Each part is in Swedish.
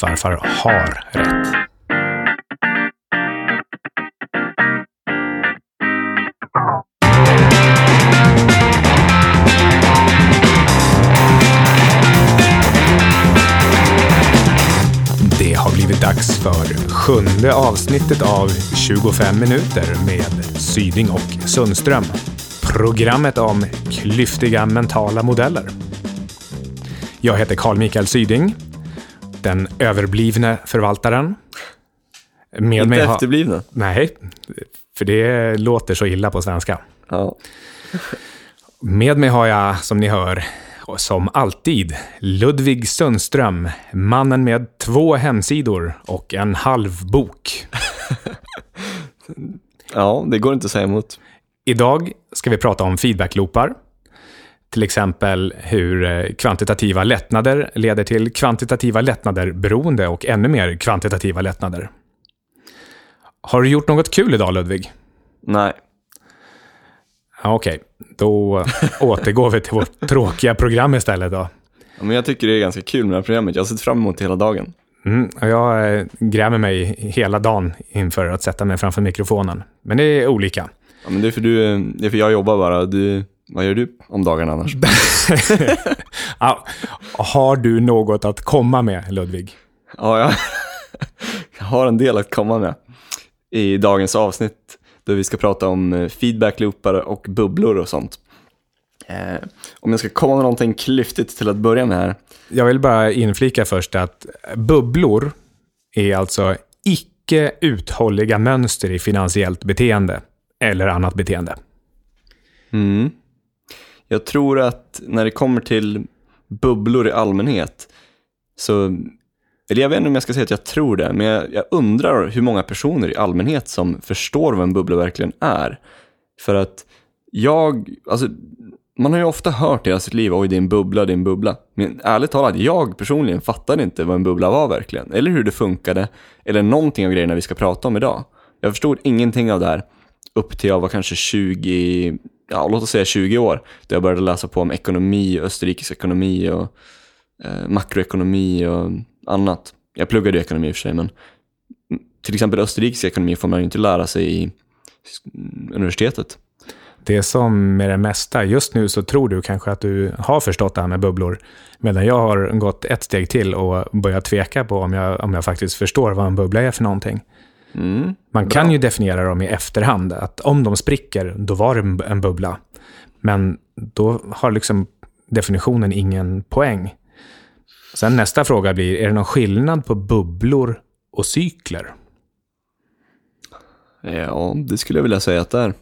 farfar har rätt. Det har blivit dags för sjunde avsnittet av 25 minuter med Syding och Sundström. Programmet om klyftiga mentala modeller. Jag heter Carl Mikael Syding, den överblivne förvaltaren. Med Inte ha... efterblivna? Nej, för det låter så illa på svenska. Ja. Med mig har jag, som ni hör, som alltid, Ludvig Sundström, mannen med två hemsidor och en halv bok. ja, det går inte att säga emot. Idag ska vi prata om feedbackloopar. Till exempel hur eh, kvantitativa lättnader leder till kvantitativa lättnader beroende och ännu mer kvantitativa lättnader. Har du gjort något kul idag, Ludvig? Nej. Okej, okay. då återgår vi till vårt tråkiga program istället då. Ja, men jag tycker det är ganska kul med det här programmet. Jag har sett fram emot det hela dagen. Mm, jag eh, grämer mig hela dagen inför att sätta mig framför mikrofonen. Men det är olika. Ja, men det är för, du, det är för jag jobbar bara. Du, vad gör du om dagarna annars? ja, har du något att komma med, Ludvig? Ja, jag, jag har en del att komma med i dagens avsnitt där vi ska prata om eh, feedbackloopar och bubblor och sånt. Eh, om jag ska komma med någonting klyftigt till att börja med här. Jag vill bara inflika först att bubblor är alltså icke uthålliga mönster i finansiellt beteende eller annat beteende. Mm. Jag tror att när det kommer till bubblor i allmänhet så eller jag vet inte om jag ska säga att jag tror det, men jag, jag, undrar hur många personer i allmänhet som förstår vad en bubbla verkligen är. För att jag, alltså man har ju ofta hört i hela sitt liv, oj det är en bubbla, det är en bubbla. Men ärligt talat, jag personligen fattade inte vad en bubbla var verkligen. Eller hur det funkade, eller någonting av grejerna vi ska prata om idag. Jag förstod ingenting av det här upp till jag var kanske 20, ja låt oss säga 20 år. Då jag började läsa på om ekonomi, österrikisk ekonomi och eh, makroekonomi och annat. Jag pluggade ju ekonomi i och för sig, men till exempel österrikisk ekonomi får man ju inte lära sig i universitetet. Det är som med det mesta. Just nu så tror du kanske att du har förstått det här med bubblor. Medan jag har gått ett steg till och börjat tveka på om jag, om jag faktiskt förstår vad en bubbla är för någonting. Mm, Man kan bra. ju definiera dem i efterhand. Att om de spricker, då var det en bubbla. Men då har liksom definitionen ingen poäng. Sen nästa fråga blir, är det någon skillnad på bubblor och cykler? Ja, det skulle jag vilja säga att det är.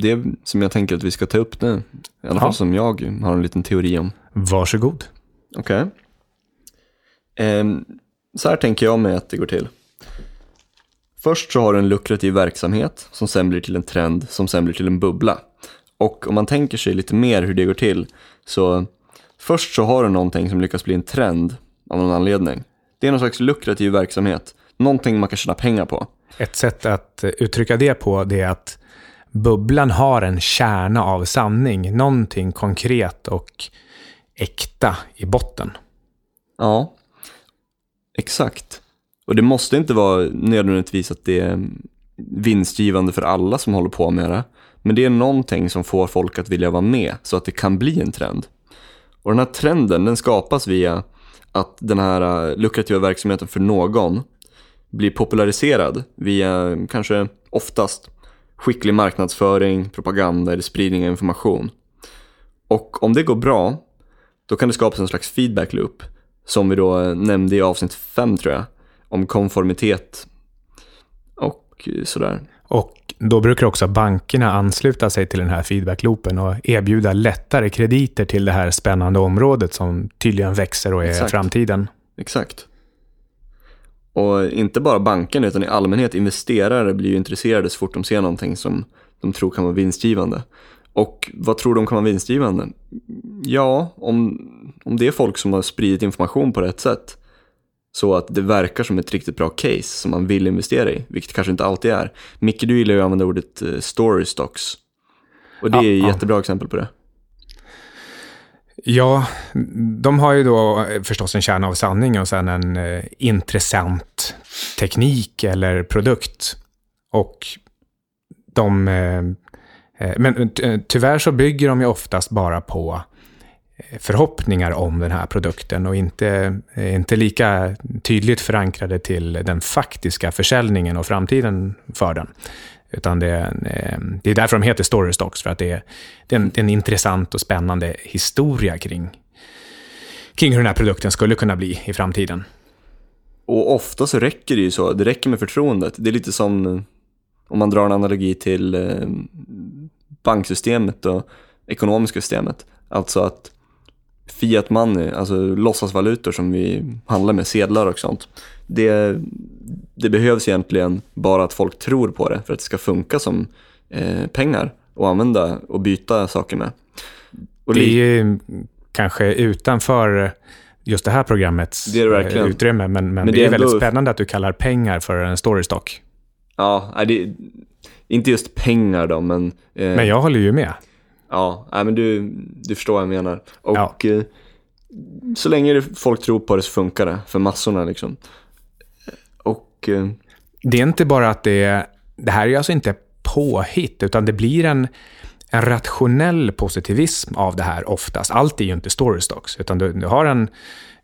Det som jag tänker att vi ska ta upp nu. I alla ja. fall som jag har en liten teori om. Varsågod. Okej. Okay. Eh, så här tänker jag mig att det går till. Först så har du en lukrativ verksamhet som sen blir till en trend som sen blir till en bubbla. Och om man tänker sig lite mer hur det går till så Först så har du någonting som lyckas bli en trend av någon anledning. Det är någon slags lukrativ verksamhet. Någonting man kan tjäna pengar på. Ett sätt att uttrycka det på det är att bubblan har en kärna av sanning. Någonting konkret och äkta i botten. Ja, exakt. Och det måste inte vara nödvändigtvis att det är vinstgivande för alla som håller på med det. Men det är någonting som får folk att vilja vara med så att det kan bli en trend. Och den här trenden den skapas via att den här äh, lukrativa verksamheten för någon blir populariserad via äh, kanske oftast skicklig marknadsföring, propaganda eller spridning av information. Och om det går bra, då kan det skapas en slags feedback loop som vi då äh, nämnde i avsnitt 5 tror jag, om konformitet och sådär. Och då brukar också bankerna ansluta sig till den här feedbackloopen och erbjuda lättare krediter till det här spännande området som tydligen växer och är Exakt. framtiden. Exakt. Och inte bara bankerna utan i allmänhet investerare blir ju intresserade så fort de ser någonting som de tror kan vara vinstgivande. Och vad tror de kan vara vinstgivande? Ja, om, om det är folk som har spridit information på rätt sätt så att det verkar som ett riktigt bra case som man vill investera i, vilket kanske inte alltid är. Micke, du gillar ju att använda ordet eh, story stocks. Och det är ett ja. jättebra exempel på det. Ja, de har ju då förstås en kärna av sanning och sen en eh, intressant teknik eller produkt. Och de... Eh, eh men eh, tyvärr så bygger de ju oftast bara på eh, förhoppningar om den här produkten och inte, inte lika tydligt förankrade till den faktiska försäljningen och framtiden för den. Utan det, eh, det är därför de heter story stocks, för att det är, det är, en, det är en intressant och spännande historia kring, kring hur den här produkten skulle kunna bli i framtiden. Och ofta så räcker det ju så, det räcker med förtroendet. Det är lite som om man drar en analogi till eh, banksystemet och ekonomiska systemet. Alltså att fiat money, alltså låtsasvalutor som vi handlar med, sedlar och sånt. Det, det behövs egentligen bara att folk tror på det för att det ska funka som eh, pengar att använda och byta saker med. Och det är ju kanske utanför just det här programmets det det eh, utrymme, men, men, men det, det, är, är väldigt spännande att du kallar pengar för en storystock. Ja, det, inte just pengar då, men... Eh, men jag håller ju med. Ja, men du, du förstår vad jag menar. Och ja. eh, så länge folk tror på det så funkar det för massorna liksom. Och... Eh, det är inte bara att det är... Det här är alltså inte påhitt, utan det blir en, en rationell positivism av det här oftast. Allt är ju inte storystocks, utan du, du har en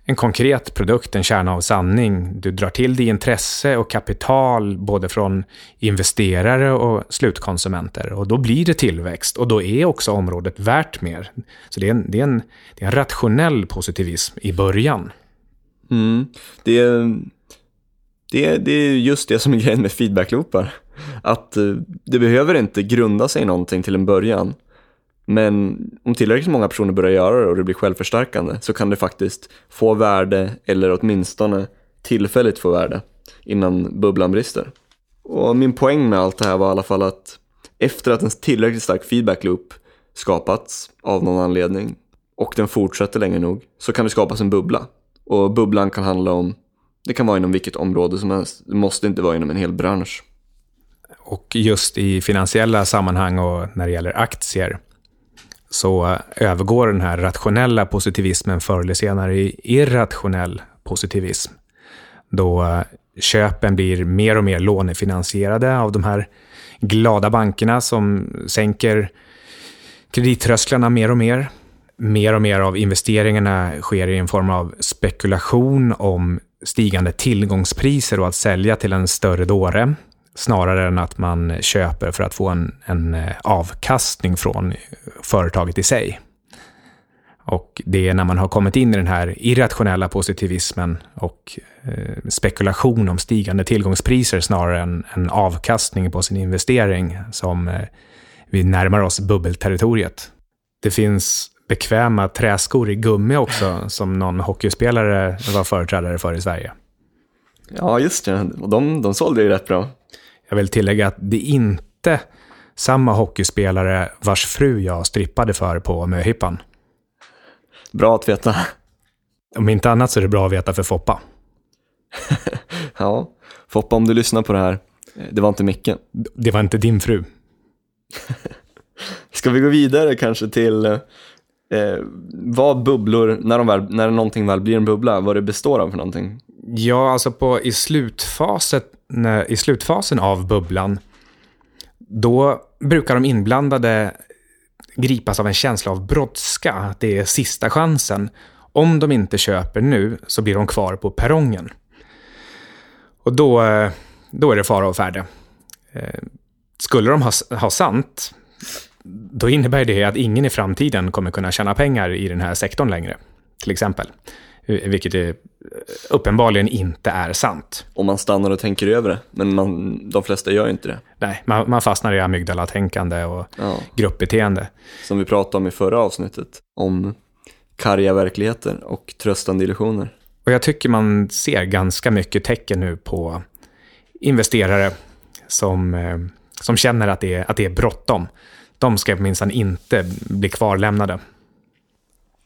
en konkret produkt, en kärna av sanning. Du drar till dig intresse och kapital både från investerare och slutkonsumenter. Och då blir det tillväxt och då är också området värt mer. Så det är en, det är en, det är en rationell positivism i början. Mm. Det, är, det, är, det är just det som är grejen med feedbackloopar. Att eh, det behöver inte grunda sig i någonting till en början. Men om tillräckligt många personer börjar göra det och det blir självförstärkande så kan det faktiskt få värde eller åtminstone tillfälligt få värde innan bubblan brister. Och min poäng med allt det här var i alla fall att efter att en tillräckligt stark feedback loop skapats av någon anledning och den fortsätter länge nog så kan det skapas en bubbla. Och bubblan kan handla om, det kan vara inom vilket område som helst, det måste inte vara inom en hel bransch. Och just i finansiella sammanhang och när det gäller aktier så övergår den här rationella positivismen förr eller senare i irrationell positivism. Då eh, köpen blir mer och mer lånefinansierade av de här glada bankerna som sänker kredittrösklarna mer och mer. Mer och mer av investeringarna sker i en form av spekulation om stigande tillgångspriser och att sälja till en större dåre snarare än att man köper för att få en, en eh, avkastning från företaget i sig. Och det är när man har kommit in i den här irrationella positivismen och eh, spekulation om stigande tillgångspriser snarare än en avkastning på sin investering som eh, vi närmar oss bubbelterritoriet. Det finns bekväma träskor i gummi också, som någon hockeyspelare var företrädare för i Sverige. Ja, just det. De, de sålde ju rätt bra. Jag vill tillägga att det inte samma hockeyspelare vars fru jag strippade för på möhippan. Bra att veta. Om inte annat så är det bra att veta för Foppa. ja, Foppa om du lyssnar på det här, det var inte Micke. Det var inte din fru. Ska vi gå vidare kanske till eh, vad bubblor, när, de väl, när någonting väl blir en bubbla, vad det består av för någonting? Ja, alltså på, i, slutfaset, i slutfasen av bubblan, då brukar de inblandade gripas av en känsla av brådska. Det är sista chansen. Om de inte köper nu så blir de kvar på perrongen. Och då, eh, då är det fara och färde. Eh, skulle de ha, ha sant, då innebär det att ingen i framtiden kommer kunna tjäna pengar i den här sektorn längre. Till exempel. Vilket är, uppenbarligen inte är sant. Om man stannar och tänker över det, men man, de flesta gör inte det. Nej, man, man fastnar i amygdala-tänkande och ja. gruppbeteende. Som vi pratade om i förra avsnittet, om karga verkligheter och tröstande illusioner. Och jag tycker man ser ganska mycket tecken nu på investerare som, eh, som känner att det är, att det är bråttom. De ska minsann inte bli kvarlämnade.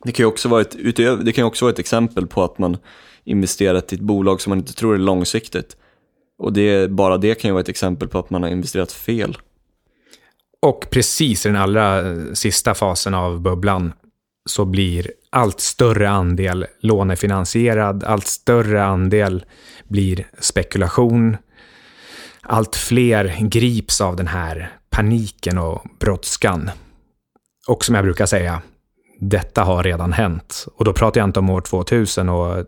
Det kan ju också vara ett, utöver, det kan också vara ett exempel på att man investerat i ett bolag som man inte tror är långsiktigt. Och det, bara det kan ju vara ett exempel på att man har investerat fel. Och precis i den allra eh, sista fasen av bubblan så blir allt större andel lånefinansierad, allt större andel blir spekulation. Allt fler grips av den här paniken och brådskan. Och som jag brukar säga, detta har redan hänt. Och då pratar jag inte om år 2000 och eh,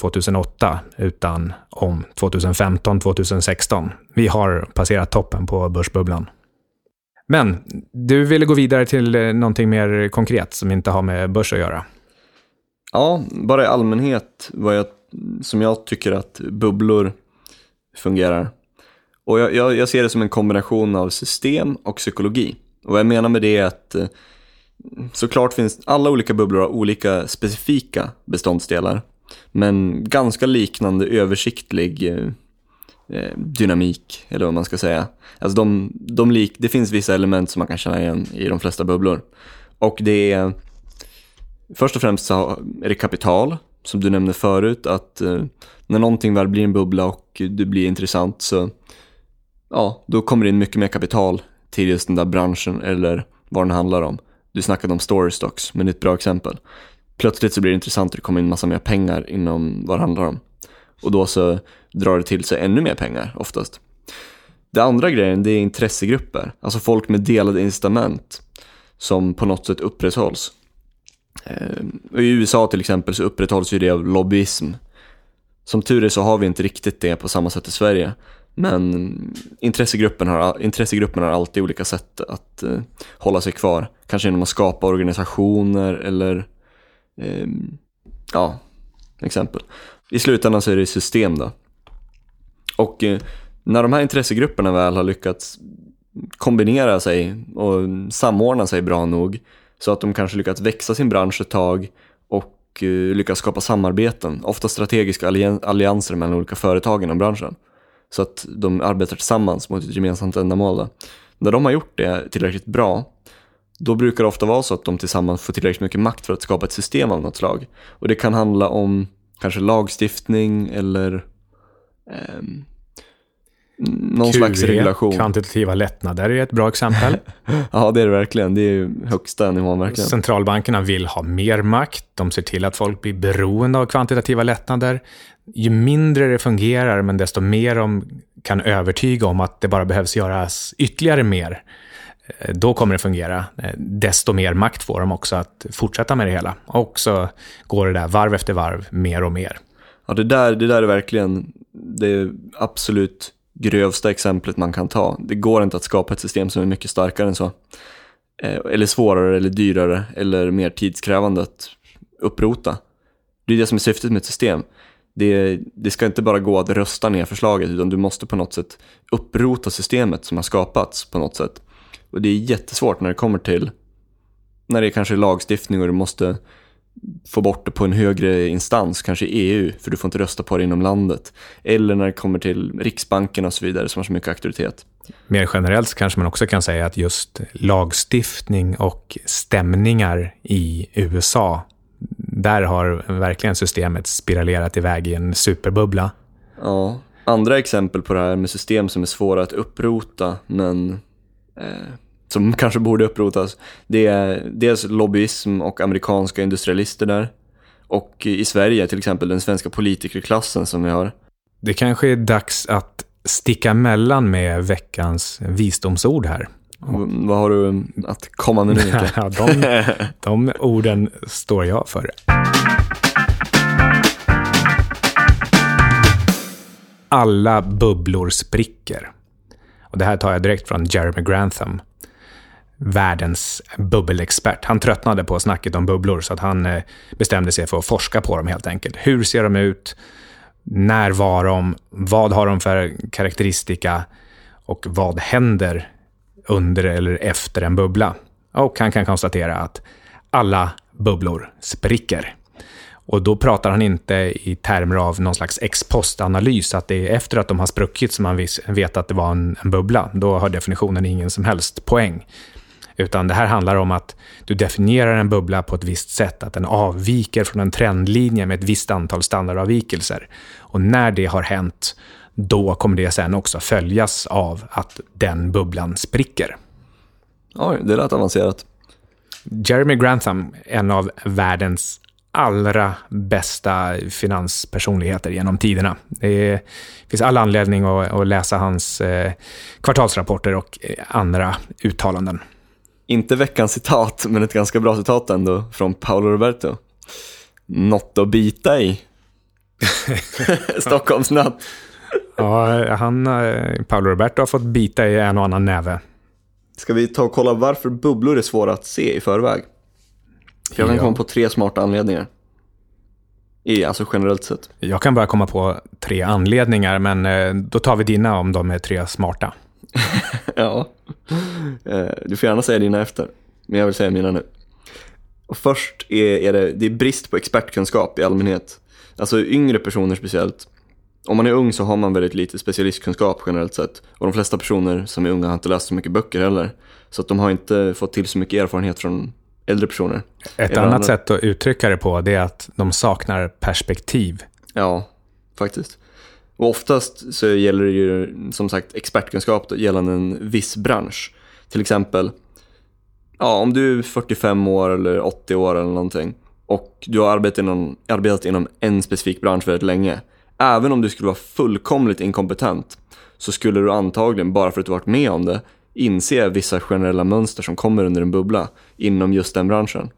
2008, utan om 2015, 2016. Vi har passerat toppen på börsbubblan. Men du ville gå vidare till eh, någonting mer konkret som inte har med börs att göra. Ja, bara i allmänhet vad jag, som jag tycker att bubblor fungerar. Och jag, jag, jag ser det som en kombination av system och psykologi. Och vad jag menar med det är att eh, såklart finns alla olika bubblor av olika specifika beståndsdelar. Men ganska liknande översiktlig eh, eh, dynamik, eller vad man ska säga. Alltså de, de lik, det finns vissa element som man kan känna igen i de flesta bubblor. Och det är, först och främst så är det kapital, som du nämnde förut, att eh, när någonting väl blir en bubbla och det blir intressant så ja, då kommer det in mycket mer kapital till just den där branschen eller vad den handlar om. Du snackade om story stocks, men det är ett bra exempel. Plötsligt så blir det intressant och det kommer in massa mer pengar inom vad det handlar om. Och då så drar det till sig ännu mer pengar oftast. Det andra grejen, det är intressegrupper. Alltså folk med delade incitament som på något sätt upprätthålls. Eh, I USA till exempel så upprätthålls ju det av lobbyism. Som tur är så har vi inte riktigt det på samma sätt i Sverige. Men intressegruppen har, intressegruppen har alltid olika sätt att eh, hålla sig kvar. Kanske genom att skapa organisationer eller eh, ja, exempel. I slutändan så är det system då. Och eh, när de här intressegrupperna väl har lyckats kombinera sig och samordna sig bra nog så att de kanske lyckats växa sin bransch ett tag och eh, skapa samarbeten, ofta strategiska allianser mellan olika företag inom branschen så att de arbetar tillsammans mot ett gemensamt ändamål. Då. När de har gjort det tillräckligt bra, då brukar det ofta vara så att de tillsammans får tillräckligt mycket makt för att skapa ett system av något slag. Och det kan handla om kanske lagstiftning eller eh, någon QE, slags regelation. kvantitativa lättnader är ett bra exempel. ja, det är det verkligen. Det är högsta nivån verkligen. Centralbankerna vill ha mer makt. De ser till att folk blir beroende av kvantitativa lättnader ju mindre det fungerar, men desto mer de kan övertyga om att det bara behövs göras ytterligare mer, eh, då kommer det fungera. Eh, desto mer makt får de också att fortsätta med det hela. Och så går det där varv efter varv, mer och mer. Ja, det där, det där är verkligen det absolut grövsta exemplet man kan ta. Det går inte att skapa ett system som är mycket starkare än så. Eh, eller svårare, eller dyrare, eller mer tidskrävande att upprota. Det är det som är syftet med ett system det, det ska inte bara gå att rösta ner förslaget utan du måste på något sätt upprota systemet som har skapats på något sätt. Och det är jättesvårt när det kommer till när det kanske är lagstiftning och du måste få bort det på en högre instans, kanske EU, för du får inte rösta på det inom landet. Eller när det kommer till Riksbanken och så vidare som har så mycket auktoritet. Mer generellt kanske man också kan säga att just lagstiftning och stämningar i USA där har verkligen systemet spiralerat iväg i en superbubbla. Ja, andra exempel på det här med system som är svåra att upprota men eh, som kanske borde upprotas. Det är dels lobbyism och amerikanska industrialister där. Och i Sverige till exempel den svenska politikerklassen som vi har. Det kanske är dags att sticka emellan med veckans visdomsord här. Vad har du att komma med nu? de, de orden står jag för. Alla bubblor spricker. Och det här tar jag direkt från Jeremy Grantham, världens bubbelexpert. Han tröttnade på snacket om bubblor så att han eh, bestämde sig för att forska på dem helt enkelt. Hur ser de ut? När var de? Vad har de för karaktäristika? Och vad händer under eller efter en bubbla. Och han kan konstatera att alla bubblor spricker. Och då pratar han inte i termer av någon slags ex post-analys, att det är efter att de har spruckit som man vet att det var en, en bubbla. Då har definitionen ingen som helst poäng. Utan det här handlar om att du definierar en bubbla på ett visst sätt, att den avviker från en trendlinje med ett visst antal standardavvikelser. Och när det har hänt, då kommer det sen också följas av att den bubblan spricker. Oj, det lät avancerat. Jeremy Grantham, en av världens allra bästa finanspersonligheter genom tiderna. Det finns all anledning att, läsa hans eh, kvartalsrapporter och eh, andra uttalanden. Inte veckans citat, men ett ganska bra citat ändå från Paolo Roberto. Något att bita i. Stockholmsnatt. ja, han, eh, Paolo Roberto har fått bita i en och annan näve. Ska vi ta och kolla varför bubblor är svåra att se i förväg? Jag kan ja. komma på tre smarta anledningar. I, alltså generellt sett. Jag kan bara komma på tre anledningar, men eh, då tar vi dina om de är tre smarta. ja, eh, du får gärna säga dina efter, men jag vill säga mina nu. Och först är, är det, det är brist på expertkunskap i allmänhet. Alltså yngre personer speciellt. Om man är ung så har man väldigt lite specialistkunskap generellt sett. Och de flesta personer som är unga har inte läst så mycket böcker heller. Så att de har inte fått till så mycket erfarenhet från äldre personer. Ett annat andra... sätt att uttrycka det på det är att de saknar perspektiv. Ja, faktiskt. Och oftast så gäller det ju som sagt expertkunskap gällande en viss bransch. Till exempel, ja, om du är 45 år eller 80 år eller någonting och du har arbetat inom, arbetat inom en specifik bransch väldigt länge. Även om du skulle vara fullkomligt inkompetent så skulle du antagligen, bara för att du varit med om det, inse vissa generella mönster som kommer under en bubbla inom just den branschen.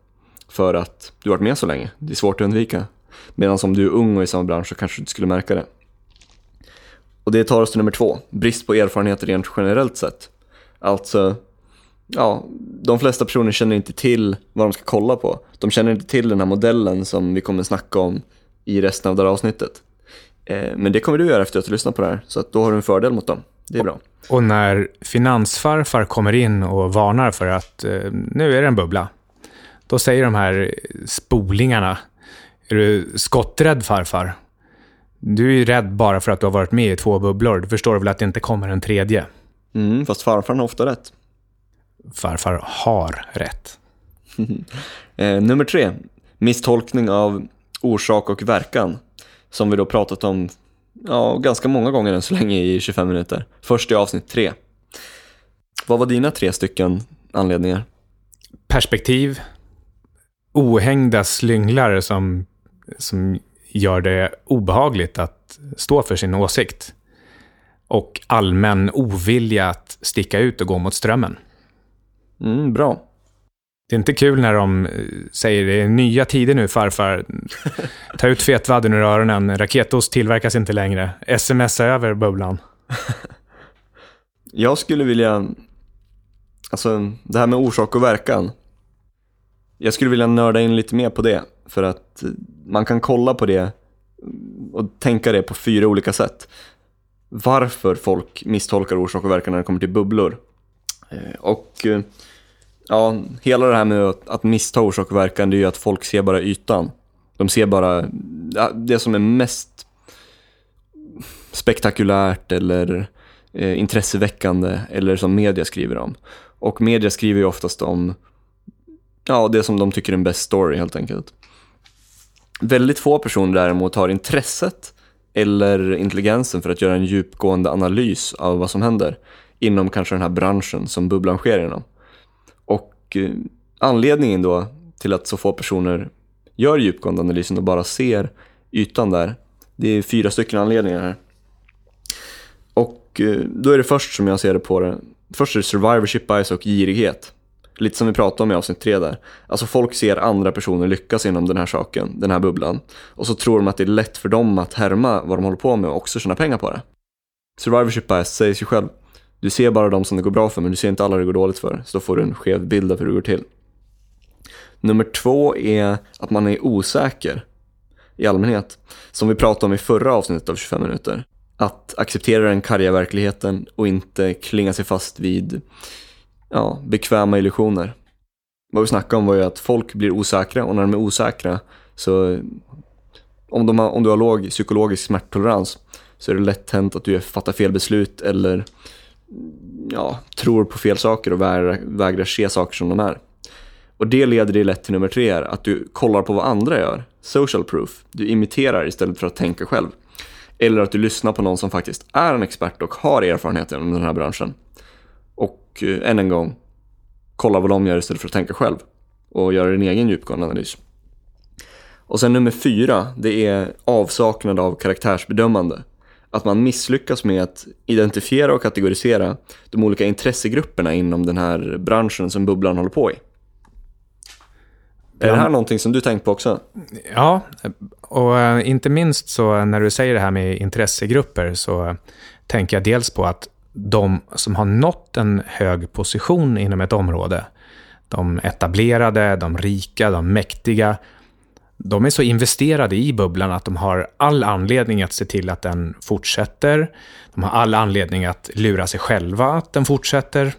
För att du har varit med så länge. Det är svårt att undvika. Medan om du är ung och i samma bransch så kanske du inte skulle märka det. Och det tar oss till nummer två, brist på erfarenheter rent generellt sett. Alltså, ja, de flesta personer känner inte till vad de ska kolla på. De känner inte till den här modellen som vi kommer snacka om i resten av det här avsnittet. Eh, men det kommer du göra efter att du lyssnat på det här, så att då har du en fördel mot dem. Det är bra. Och när finansfarfar kommer in och varnar för att eh, nu är det en bubbla, då säger de här spolingarna, är du skotträdd farfar? Du är ju rädd bara för att du har varit med i två bubblor. Du förstår väl att det inte kommer en tredje? Mm, fast farfar har ofta rätt. Farfar har rätt. eh, nummer tre, misstolkning av orsak och verkan. Som vi då pratat om ja, ganska många gånger än så länge i 25 minuter. Först i avsnitt tre. Vad var dina tre stycken anledningar? Perspektiv, ohängda slynglar som, som gör det obehagligt att stå för sin åsikt. Och allmän ovilja att sticka ut och gå mot strömmen. Mm, bra. Det är inte kul när de eh, säger det är nya tider nu farfar. Ta ut fetvadden ur öronen. Raketost tillverkas inte längre. Smsa över bubblan. Jag skulle vilja, alltså det här med orsak och verkan. Jag skulle vilja nörda in lite mer på det. För att man kan kolla på det och tänka det på fyra olika sätt. Varför folk misstolkar orsak och verkan när det kommer till bubblor. Eh, och eh, ja, hela det här med att, missta orsak och verkan, det är ju att folk ser bara ytan. De ser bara det som är mest spektakulärt eller eh, intresseväckande eller som media skriver om. Och media skriver ju oftast om ja, det som de tycker är en bäst story helt enkelt. Väldigt få personer däremot har intresset eller intelligensen för att göra en djupgående analys av vad som händer inom kanske den här branschen som bubblan sker inom. Och eh, anledningen då till att så få personer gör djupgående analysen och bara ser ytan där, det är fyra stycken anledningar här. Och eh, då är det först som jag ser det på det, först är det survivorship bias och girighet. Lite som vi pratade om i avsnitt tre där. Alltså folk ser andra personer lyckas inom den här saken, den här bubblan. Och så tror de att det är lätt för dem att härma vad de håller på med och också tjäna pengar på det. Survivorship bias säger sig själv. Du ser bara de som det går bra för men du ser inte alla det går dåligt för. Så då får du en skev bild av hur det går till. Nummer två är att man är osäker i allmänhet. Som vi pratade om i förra avsnittet av 25 minuter. Att acceptera den karga verkligheten och inte klinga sig fast vid ja, bekväma illusioner. Vad vi snackade om var ju att folk blir osäkra och när de är osäkra så om, de har, om du har låg psykologisk smärttolerans så är det lätt hänt att du fattar fel beslut eller ja, tror på fel saker och vägrar, vägrar se saker som de är. Och det leder dig lätt till nummer tre, att du kollar på vad andra gör. Social proof. Du imiterar istället för att tänka själv. Eller att du lyssnar på någon som faktiskt är en expert och har erfarenhet inom den här branschen. Och eh, än en gång, kolla vad de gör istället för att tänka själv. och göra din egen djupgående analys. Och sen nummer fyra, det är avsaknad av karaktärsbedömande. Att man misslyckas med att identifiera och kategorisera de olika intressegrupperna inom den här branschen som bubblan håller på i. Är det här någonting som du tänkt på också? Ja, och eh, inte minst så när du säger det här med intressegrupper så tänker jag dels på att de som har nått en hög position inom ett område, de etablerade, de rika, de mäktiga, de är så investerade i bubblan att de har all anledning att se till att den fortsätter. De har all anledning att lura sig själva att den fortsätter.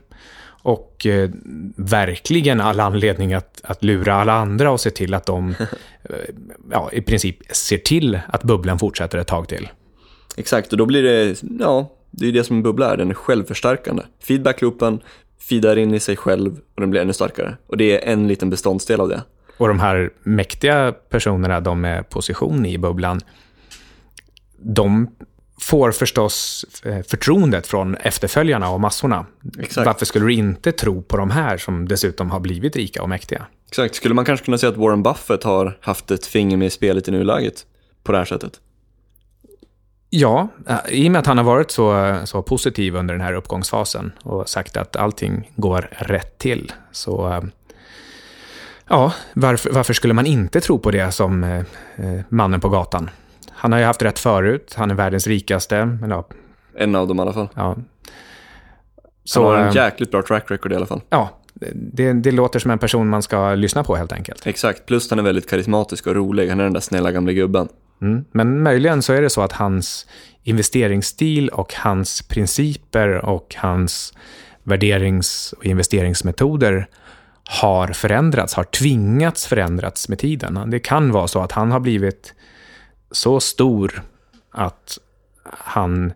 Och eh, verkligen all anledning att, att lura alla andra och se till att de eh, ja, i princip ser till att bubblan fortsätter ett tag till. Exakt, och då blir det, ja, det är det som en bubbla är, den är självförstärkande. Feedbackloopen feedar in i sig själv och den blir ännu starkare. Och det är en liten beståndsdel av det. Och de här mäktiga personerna, de med position i bubblan, de får förstås eh, förtroendet från efterföljarna och massorna. Exakt. Varför skulle du inte tro på de här som dessutom har blivit rika och mäktiga? Exakt, skulle man kanske kunna säga att Warren Buffett har haft ett finger med i spelet i nuläget på det här sättet? Ja, eh, i och med att han har varit så, så positiv under den här uppgångsfasen och sagt att allting går rätt till. Så eh, ja, varför, varför skulle man inte tro på det som eh, mannen på gatan? Han har ju haft rätt förut, han är världens rikaste. Men ja, En av dem i alla fall. ja. Så, han har en eh, jäkligt bra track record i alla fall. ja, det, det låter som en person man ska lyssna på helt enkelt. Exakt, plus han är väldigt karismatisk och rolig. Han är den där snälla gamla gubben. Mm. Men möjligen så är det så att hans investeringsstil och hans principer och hans värderings och investeringsmetoder har förändrats, har tvingats förändrats med tiden. Det kan vara så att han har blivit så stor att han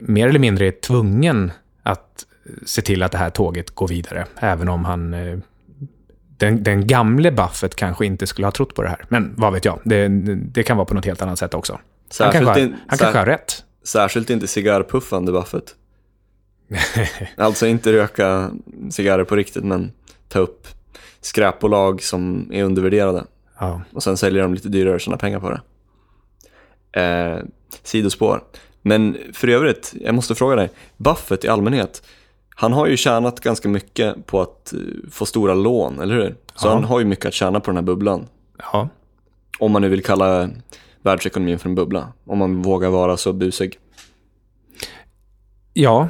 mer eller mindre är tvungen att se till att det här tåget går vidare, även om han eh, den, den gamle Buffett kanske inte skulle ha trott på det här. Men vad vet jag, det, det kan vara på något helt annat sätt också. Han Särskilt kanske, har, in- han kanske har rätt. Särskilt inte cigarrpuffande Buffett. alltså inte röka cigarrer på riktigt, men ta upp skräpbolag som är undervärderade. Ja. Och sen säljer de lite dyrare och tjänar pengar på det. Eh, sidospår. Men för övrigt, jag måste fråga dig. Buffett i allmänhet, han har ju tjänat ganska mycket på att eh, få stora lån, eller hur? Så Ja. han har ju mycket att tjäna på den här bubblan. ja. Om man nu vill kalla världsekonomin för en bubbla. Om man vågar vara så busig. Ja,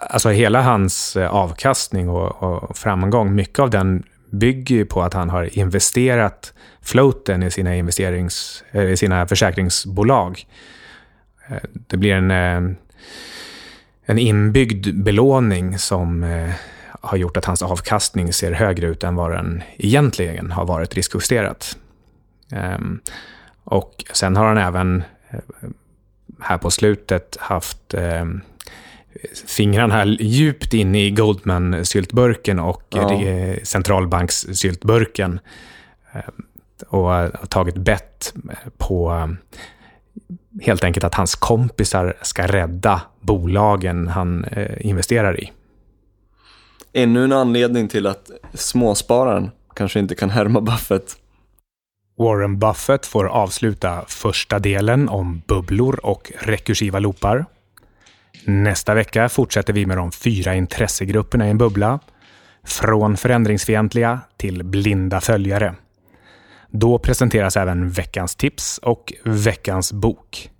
alltså hela hans eh, avkastning och, och framgång, mycket av den bygger ju på att han har investerat floaten i sina, investerings, eh, i sina försäkringsbolag. Det blir en, en inbyggd belåning som eh, har gjort att hans avkastning ser högre ut än vad den egentligen har varit riskjusterat. Ehm, Och sen har han även eh, här på slutet haft eh, fingrarna djupt in i Goldman-syltburken och Ja. centralbankssyltburken. Eh, och har tagit bett på eh, helt enkelt att hans kompisar ska rädda bolagen han eh, investerar i. Ännu en anledning till att småspararen kanske inte kan härma Buffett. Warren Buffett får avsluta första delen om bubblor och rekursiva loopar. Nästa vecka fortsätter vi med de fyra intressegrupperna i en bubbla. Från förändringsfientliga till blinda följare. Då presenteras även veckans tips och veckans bok.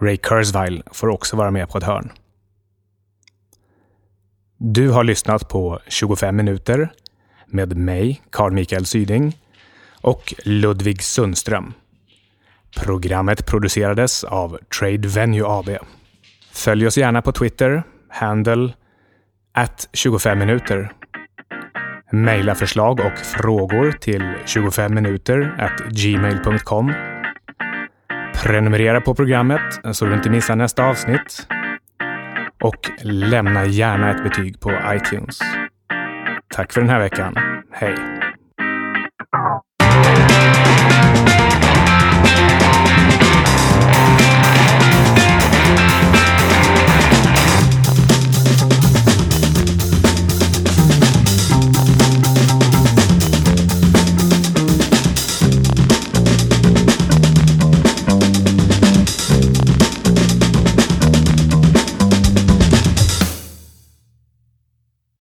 Ray Kurzweil får också vara med på ett hörn. Du har lyssnat på 25 minuter med mig, Carl Mikael Syding och Ludvig Sundström. Programmet producerades av Trade Venue AB. Följ oss gärna på Twitter, handle at 25 minuter. Maila förslag och frågor till 25 minuter at gmail.com. Prenumerera på programmet så du inte missar nästa avsnitt. Och lämna gärna ett betyg på iTunes. Tack för den här veckan. Hej!